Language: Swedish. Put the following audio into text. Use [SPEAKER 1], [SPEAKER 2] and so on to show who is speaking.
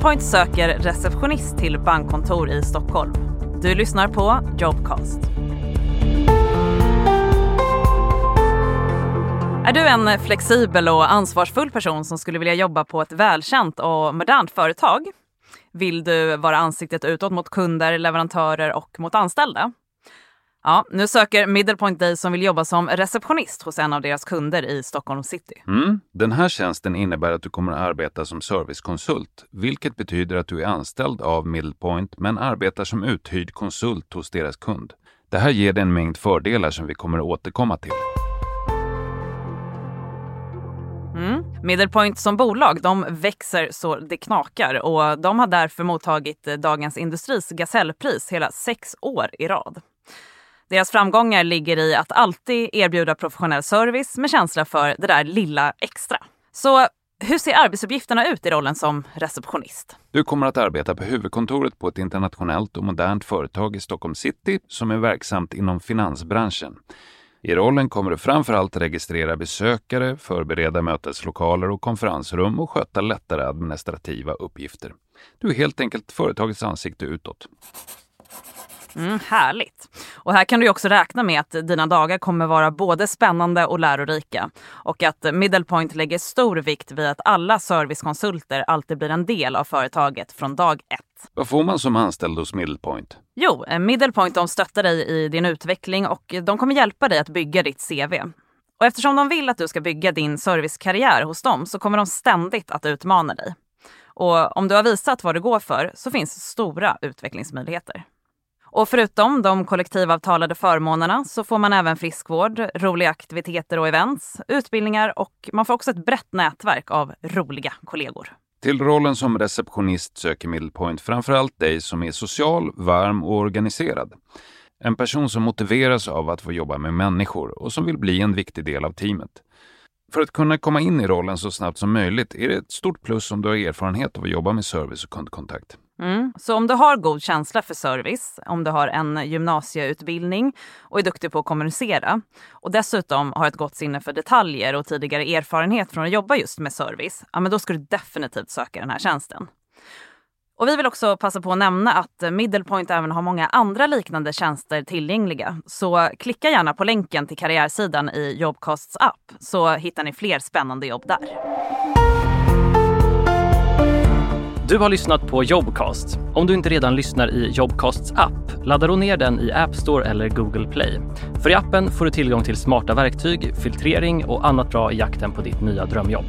[SPEAKER 1] Middlepoint söker receptionist till bankkontor i Stockholm. Du lyssnar på Jobcast. Är du en flexibel och ansvarsfull person som skulle vilja jobba på ett välkänt och modernt företag? Vill du vara ansiktet utåt mot kunder, leverantörer och mot anställda? Ja, nu söker Middlepoint dig som vill jobba som receptionist hos en av deras kunder i Stockholm city.
[SPEAKER 2] Mm. Den här tjänsten innebär att du kommer att arbeta som servicekonsult, vilket betyder att du är anställd av Middlepoint men arbetar som uthyrd konsult hos deras kund. Det här ger dig en mängd fördelar som vi kommer att återkomma till.
[SPEAKER 1] Mm. Middlepoint som bolag de växer så det knakar och de har därför mottagit Dagens Industris Gasellpris hela sex år i rad. Deras framgångar ligger i att alltid erbjuda professionell service med känsla för det där lilla extra. Så hur ser arbetsuppgifterna ut i rollen som receptionist?
[SPEAKER 2] Du kommer att arbeta på huvudkontoret på ett internationellt och modernt företag i Stockholm city som är verksamt inom finansbranschen. I rollen kommer du framförallt registrera besökare, förbereda möteslokaler och konferensrum och sköta lättare administrativa uppgifter. Du är helt enkelt företagets ansikte utåt.
[SPEAKER 1] Mm, härligt! Och här kan du också räkna med att dina dagar kommer vara både spännande och lärorika. Och att Middlepoint lägger stor vikt vid att alla servicekonsulter alltid blir en del av företaget från dag ett.
[SPEAKER 2] Vad får man som anställd hos Middlepoint?
[SPEAKER 1] Jo, eh, Middlepoint de stöttar dig i din utveckling och de kommer hjälpa dig att bygga ditt CV. Och eftersom de vill att du ska bygga din servicekarriär hos dem så kommer de ständigt att utmana dig. Och om du har visat vad du går för så finns stora utvecklingsmöjligheter. Och förutom de kollektivavtalade förmånerna så får man även friskvård, roliga aktiviteter och events, utbildningar och man får också ett brett nätverk av roliga kollegor.
[SPEAKER 2] Till rollen som receptionist söker Middlepoint framförallt dig som är social, varm och organiserad. En person som motiveras av att få jobba med människor och som vill bli en viktig del av teamet. För att kunna komma in i rollen så snabbt som möjligt är det ett stort plus om du har erfarenhet av att jobba med service och kundkontakt.
[SPEAKER 1] Mm. Så om du har god känsla för service, om du har en gymnasieutbildning och är duktig på att kommunicera och dessutom har ett gott sinne för detaljer och tidigare erfarenhet från att jobba just med service, ja, men då ska du definitivt söka den här tjänsten. Och vi vill också passa på att nämna att Middlepoint även har många andra liknande tjänster tillgängliga. Så klicka gärna på länken till karriärsidan i Jobcasts app så hittar ni fler spännande jobb där.
[SPEAKER 3] Du har lyssnat på Jobcast. Om du inte redan lyssnar i Jobcasts app, ladda då ner den i App Store eller Google Play. För i appen får du tillgång till smarta verktyg, filtrering och annat bra i jakten på ditt nya drömjobb.